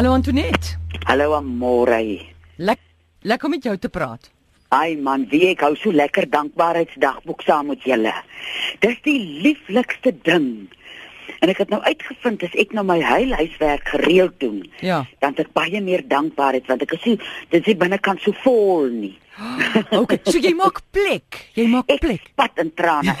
Hallo Antoinette. Hallo Amore. Lek lekker om met jou te praat. Ai man, wie ek hou so lekker dankbaarheidsdagboek saam met julle. Dis die lieflikste ding. En ek het nou uitgevind as ek nou my huilhuiswerk gereeld doen, Ja. dan het ek baie meer dankbaarheid want ek so dit is binnekant so vol nie. Okay, so jy maak plek. Jy maak Ek plek. spat in trane.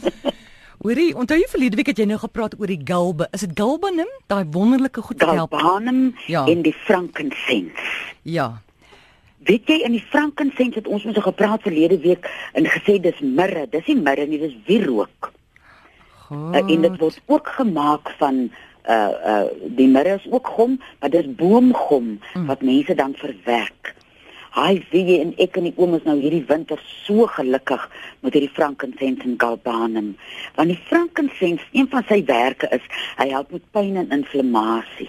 Hoorie, onthou jy verlede week het jy nou gepraat oor die galbe. Is dit galbanum? Daai wonderlike goed wat help. Galbanum Ja. en die frankincense. Ja. Weet jy in die frankincense het ons mos al gepraat verlede week en gesê dis mirre. Dis nie mirre nie, dis wierook. Goed. Uh, en dit word ook gemaak van uh uh die mirre is ook gom, maar dis boomgom mm. wat mense dan verwerk. Hy jy en ek en die oom is nou hierdie winter so gelukkig met hierdie frankincense en galbanum. Want die frankincense, een van sy werke is hy help met pyn en inflammasie.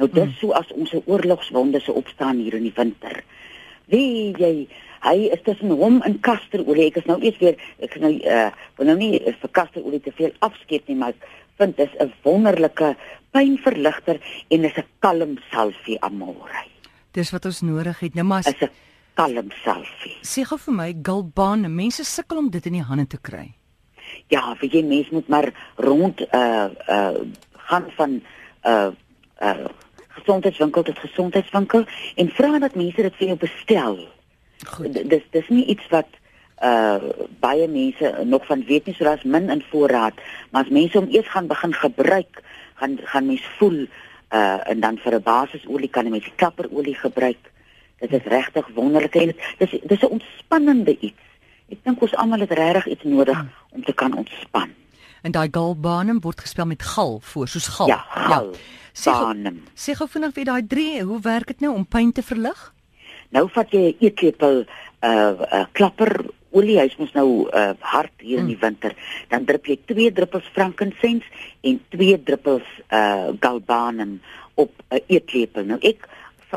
Nou dis mm. so as ons 'n oorlogswonde se opstaan hier in die winter. Weet jy, hy is tussen hom en kasterolie. Ek is nou eers weer ek is nou uh wil nou nie vir kasterolie te veel afskeep nie, maar ek vind dis 'n wonderlike pynverligter en is 'n kalm salvie amore. Dis wat ons nodig het. Nou maar Is 'n kalm salvie. sê gou vir my galbanum. Mense sukkel om dit in die hande te kry. Ja, vir jy mens moet maar rond uh uh gaan van uh uh gesondheidswinkel tot gesondheidswinkel en vra dat mense dit vir jou bestel. Goed. Dis dis nie iets wat uh baie mense nog van weet nie so daar's min in voorraad maar as mense hom eers gaan begin gebruik gaan gaan mens voel uh en dan vir 'n basisolie kan 'n mens klapperolie gebruik. Dit is regtig wonderlik en dit- dis dis 'n ontspannende iets. Ek dink ons almal het regtig iets nodig om te kan ontspan. En daai galbanum word gespel met gal voor, soos gal. ja gal Sê gou- banum Sê gou vinnig weer daai drie, hoe werk dit nou om pyn te verlig? Nou vat jy 'n eetlepel uh, uh klapper olie, hy's mos nou uh hard hier in die winter. Dan drup jy 2 druppels frankincense en 2 druppels uh galbanum op 'n eetlepel. Nou ek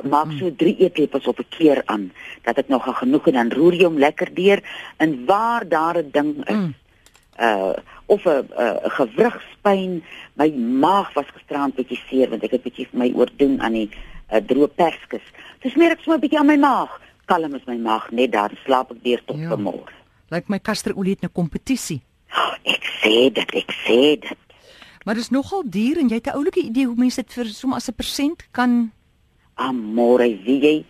maak so 3 eetlepels op 'n keer aan dat ek nog genoeg en dan roer jy hom lekker deur en waar daar 'n ding is Mm. uh of 'n 'n gewrigspyn. My maag was gisterand bietjie seer want ek het bietjie vir my oordoen aan die uh, droë perskes. Dis meer ek sommer 'n bietjie aan my maag. Kalm is my maag net daar slaap ek deur tot Ja. vanmôre. Lyk my kasterolie het 'n kompetisie. Oh, ek sê dit, ek sê dit. Maar dis nogal duur en jy het 'n oulike idee hoe mense dit vir sommer as 'n persent kan Amore, wie jy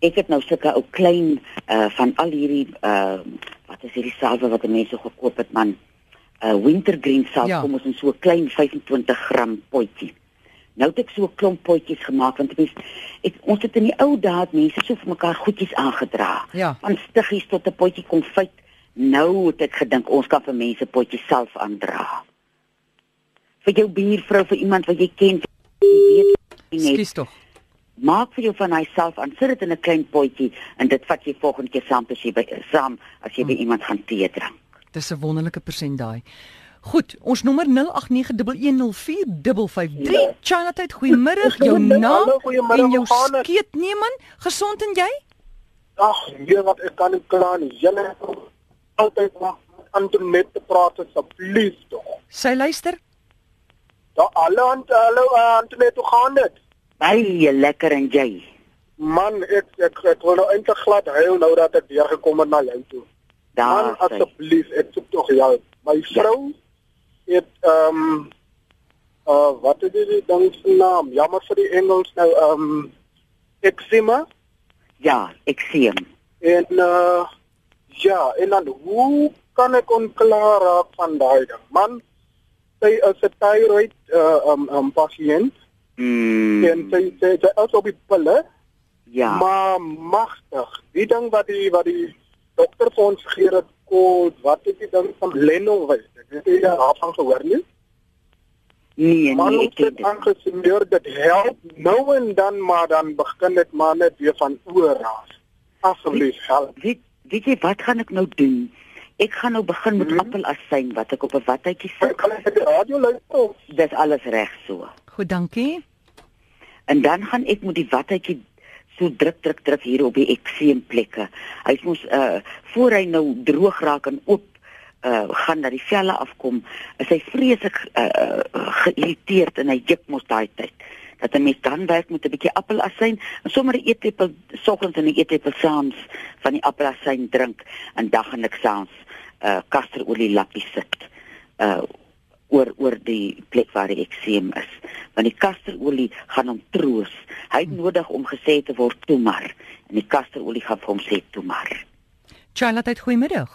ek het nou sulke ou klein uh van al hierdie uh wat is hierdie salwe wat mense gekoop het man. Uh wintergreen salf ja. kom ons in so 'n klein 25 gram potjie. Nou het ek so 'n klomp potjies gemaak want mens ek ons het in die ou dae het mense so vir mekaar goedjies aangedra. Ja. Van stiggies tot 'n potjie konfyt. Nou het ek gedink ons kan vir mense potjies self aandra. Vir jou buurvrou, vir iemand wat jy ken, jy weet net Skus tog. maak vir jou van hyself aan sit dit in 'n klein potjie en dit vat jy volgende keer saam as jy by saam as jy by iemand gaan tee drink. Dis 'n wonderlike persent daai. Goed, ons nommer 0891104553. Ja. Chana tyd, goeiemôre. Jou naam goeiemôre, en jou skeet neem man. Gesond en jy? Ag, nee, wat ek kan nie kla nie. Julle altyd wag Antoinette te praat asseblief tog. Sy luister. Ja, hallo Ant hallo uh, Antoinette, hoe gaan dit? Baie lekker en jy. Man, ek ek ek wil nou eintlik glad huil nou dat ek weer gekom het na jou toe. Man, Daar asseblief, ek soek tog jou. My vrou het ehm um, uh wat is die ding se naam? Jammer vir die Engels nou ehm um, eczema Ja, ek sien. En uh ja, en dan hoe kan ek onklaar raak van daai ding? Man, sy is 'n thyroid uh um, um pasiënt Mm, en sy sy sy is op die pille, ja. maar magtig. Die ding wat die wat die dokter vir ons gegee het, kol, wat is die ding van Lenowys? Ek weet nie daarvan gehoor nie. Nee, Man, nee, ek ek ken het dit. aangesimeer dit help nou en dan, maar dan begin dit maar net weer van oor raas. Asseblief help. Weet weet jy wat gaan ek nou doen? Ek gaan nou begin met Mhm. appelasyn wat ek op 'n watjie sit. Kan ek die radio luister? Dis alles reg so. Goed, dankie. En dan gaan ek met die watjie so druk druk druk hier op die ekseemplekke. Hy mos uh voor hy nou droog raak en oop uh gaan dat die velle afkom, is hy vreeslik uh, uh geïrriteerd en hy juk mos daai tyd. Dat 'n mens dan werk met 'n bietjie appelasyn en sommer 'n eetlepel soggens en 'n eetlepel saans van die appelasyn drink en dag en nik saans uh kasterolie lappies sit. Uh oor oor die plek waar die ekseem is. Want die kasterolie gaan hom troos. Hy het nodig om gesê te word toe maar en die kasterolie gaan vir hom sê toe maar. Charlotte, goeiemiddag.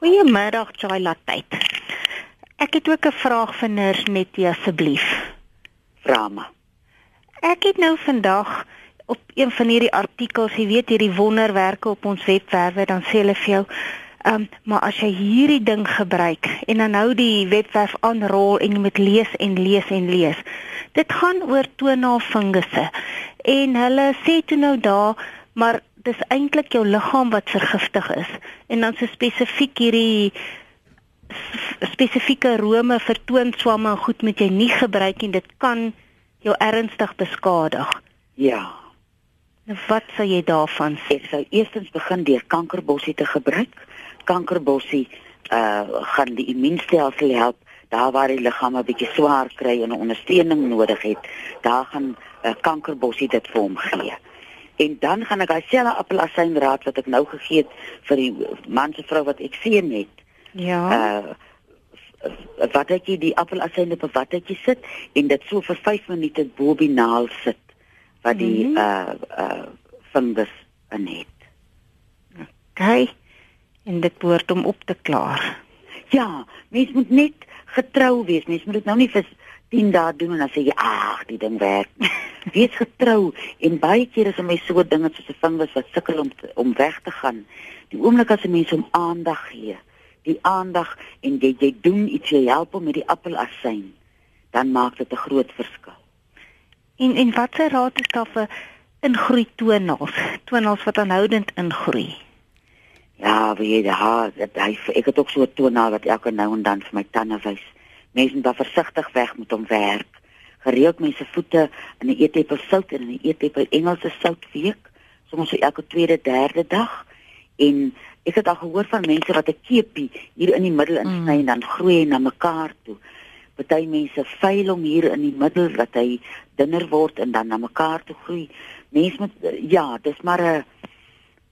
Goeiemiddag, Charlotte. Ek het ook 'n vraag vir Nurse Nettie asseblief. Vra maar. Ek het nou vandag op een van hierdie artikels, jy weet hierdie wonderwerke op ons webwerwe, dan sê hulle vir jou, um, maar as jy hierdie ding gebruik en dan nou die webwerf aanrol en jy moet lees en lees en lees. Dit gaan oor tonaalfungusse. En hulle sê toe nou daar, maar dis eintlik jou liggaam wat vergiftig is en dan so spesifiek hierdie spesifieke arome vir toonswamme en goed moet jy nie gebruik en dit kan jou ernstig beskadig. Ja. Nou wat sou jy daarvan sê? Ek sou eerstens begin deur kankerbossie te gebruik. Kankerbossie uh gaan die immuunstelsel help daar waar die liggaam 'n bietjie swaar kry en ondersteuning nodig het. Daar gaan uh, kankerbossie dit vir hom gee. En dan gaan ek daai selfe appelasynraad wat ek nou gegee het vir die man se vrou wat ek sien het. Ja. Uh wat jy die appelasyne op wat het jy sit en dit so vir 5 minute bo die naal sit wat die Mhm. uh uh fungus in het. Okay. En dit behoort om op te klaar. Ja, mens moet net getrou wees. Mens moet dit nou nie vir 10 dae doen en dan sê jy ag, die ding werk. wees getrou en baie keer is 'n mens so dinge soos 'n fungus wat sukkel om te, om weg te gaan. Die oomblik as 'n mens hom aandag gee, die aandag en jy jy doen iets jy help hom met die appelasyn, dan maak dit 'n groot verskil. En en watse raad is daar vir ingroei tonaals? Tonaals wat aanhoudend ingroei. Ja, wie jy daar, dit hy ek het ook so 'n tonaal wat elke nou en dan vir my tande wys. Mense moet daar versigtig weg met hom werk. Gereeld mense voete in 'n eetlepel sout en in 'n eetlepel Engelse sout week, soms so elke tweede, derde dag. En ek het al gehoor van mense wat 'n keepie hier in die middel insny mm. en dan groei hy na mekaar toe. Party mense veil hom hier in die middel dat hy dunner word en dan na mekaar toe groei. Mense moet ja, dis maar 'n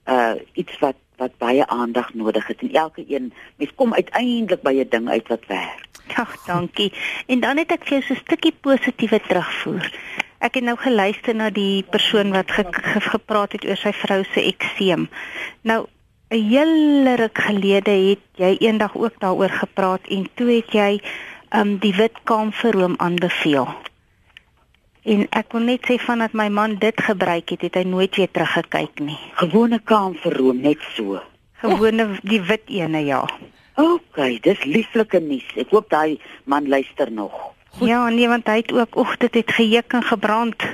uh iets wat wat baie aandag nodig het en elke een mens kom uiteindelik by 'n ding uit wat werk. Ag, dankie. En dan het ek vir jou so 'n stukkie positiewe terugvoer. Ek het nou geluister na die persoon wat ge ge gepraat het oor sy vrou se ekseem. Nou 'n hele ruk gelede het jy eendag ook daaroor gepraat en toe het jy um die wit kamferoom aanbeveel. En ek wil net sê vandat my man dit gebruik het, het hy nooit weer teruggekyk nie. Gewone kaamverroom net so. Gewone die wit ene ja. OK, dis lieflike nuus. Ek hoop daai man luister nog. Goed. Ja, nee, want hy het ook dit het gejuk en gebrand.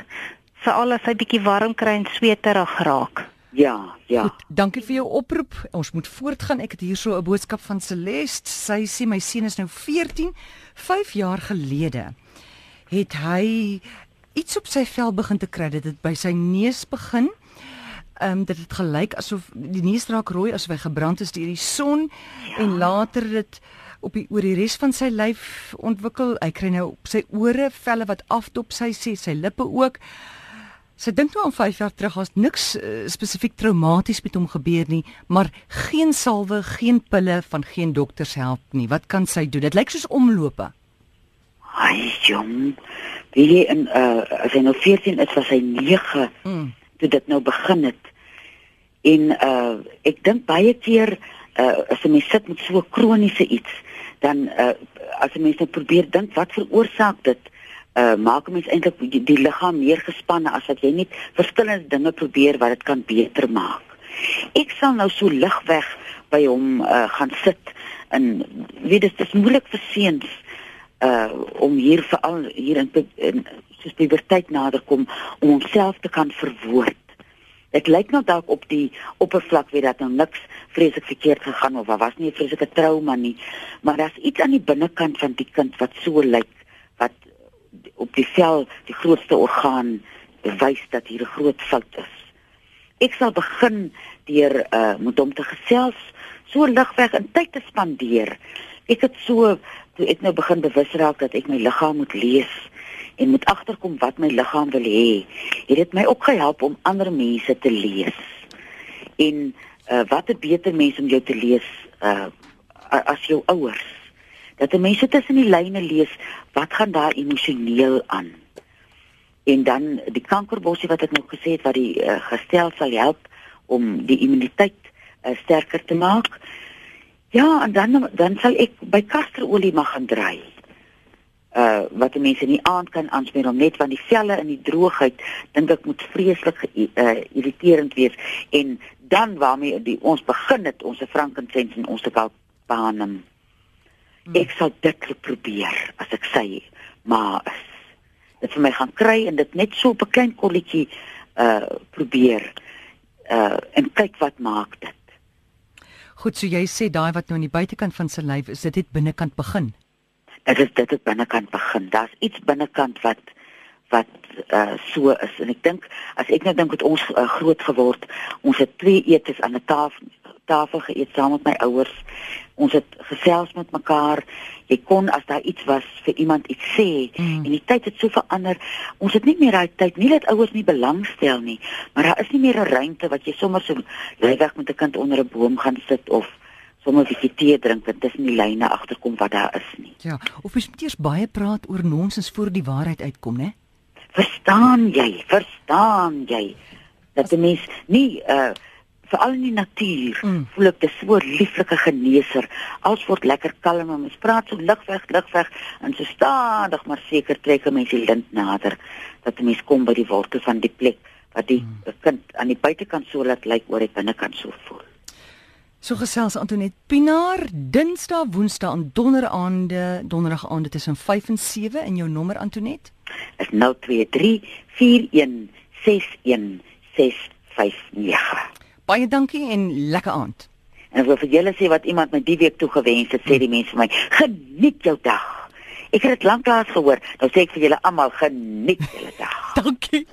Veral as hy bietjie warm kry en sweterig raak. Ja, ja. Goed, dankie vir jou oproep. Ons moet voortgaan. Ek het hier so 'n boodskap van Celeste. Sy sê my seun is nou 14. 5 jaar gelede het hy iets op sy vel begin te kry. Dit het by sy neus begin. Ehm um, dit het gelyk asof die neus raak rooi asof hy gebrand is deur die son ja. en later dit op die oor die res van sy lyf ontwikkel. Hy kry nou op sy ore velle wat afdop, sy sê sy lippe ook. Sy dink nou aan 5 jaar terug as niks uh, spesifiek traumaties met hom gebeur nie, maar geen salwe, geen pille van geen dokters help nie. Wat kan sy doen? Dit lyk soos omlope. Ai jong. Wie in uh as hy nou 14 is, was hy 9 Mm. toe dit nou begin het. En uh ek dink baie keer uh as 'n mens sit met so 'n kroniese iets, dan uh as 'n mens nou probeer dink wat veroorsaak dit, uh maak 'n mens eintlik die, die liggaam meer gespanne as wat jy net verskillende dinge probeer wat dit kan beter maak. Ek sal nou so ligweg by hom uh gaan sit en weet dit is moeilik vir seuns uh om hier veral hier in, in soos puberteit naderkom om homself te kan verwoord. Dit lyk nou dalk op die oppervlak weer dat nou niks vreeslik verkeerd gegaan of daar was nie 'n vreeslike trauma nie, maar daar's iets aan die binnekant van die kind wat so lyk wat op die vel die grootste orgaan bewys dat hier 'n groot fout is. Ek sal begin deur uh met hom te gesels so ligweg in tyd te spandeer. Ek het so toe ek nou begin bewus raak dat ek my liggaam moet lees en moet agterkom wat my liggaam wil hê, het dit my ook gehelp om ander mense te lees. En uh, wat 'n beter mens om jou te lees uh, as jou ouers. Dat 'n mens tussen die lyne lees wat gaan daar emosioneel aan. En dan die kankerbossie wat ek nou gesê het wat die uh, gestel sal help om die immuniteit uh, sterker te maak. Ja, en dan dan sal ek by kasterolie mag gaan draai. Uh wat mense nie aand kan aansmeer om net van die velle in die droogheid dink ek moet vreeslik uh irriterend wees en dan waarmee die ons begin het ons frankincense en ons galbanum. Hmm. Ek sal dit probeer as ek sê maar dit vir my gaan kry en dit net so op 'n klein kolletjie uh probeer uh en kyk wat maak dit. Goed, so jy sê daai wat nou aan die buitekant van sy lyf is, dit het binnekant begin. Dit is dit het binnekant begin. Daar's iets binnekant wat wat uh so is en ek dink as ek nou dink het ons uh, groot geword, ons het twee etes aan 'n tafel tafel geëet saam met my ouers. Ons het gesels met mekaar. Jy kon as daar iets was vir iemand iets sê mm. en die tyd het so verander. Ons het nie meer daai tyd nie dat ouers nie belangstel nie, maar daar is nie meer 'n ruimte wat jy sommer so lywig met 'n kind onder 'n boom gaan sit of sommer 'n bietjie tee drink want tussen die lyne agterkom wat daar is nie. Ja, of jy moet eers baie praat oor nonsens voor die waarheid uitkom, né? Verstaan jy? Verstaan jy dat 'n mens nie uh veral in die natuur mm. voel ek dis so 'n lieflike geneeser. Alles word lekker kalm en mens praat so ligweg, ligweg en so stadig maar seker trek 'n mens die lint nader dat 'n mens kom by die wortel van die plek wat die mm. kind aan die buitekant so laat lyk oor die binnekant so voel. So gesels Antoinette Pinaar Dinsdae, Woensdae en Donderdagaande, Donderdag aande tussen 5 en 7 en jou nommer Antoinette is 023 41 61 659. Baie dankie en lekker aand. En ek wil vir julle sê wat iemand my die week toe gewens het, sê die mense vir my, geniet jou dag. Ek het dit lanklaas gehoor, nou sê ek vir julle almal geniet julle dag. dankie.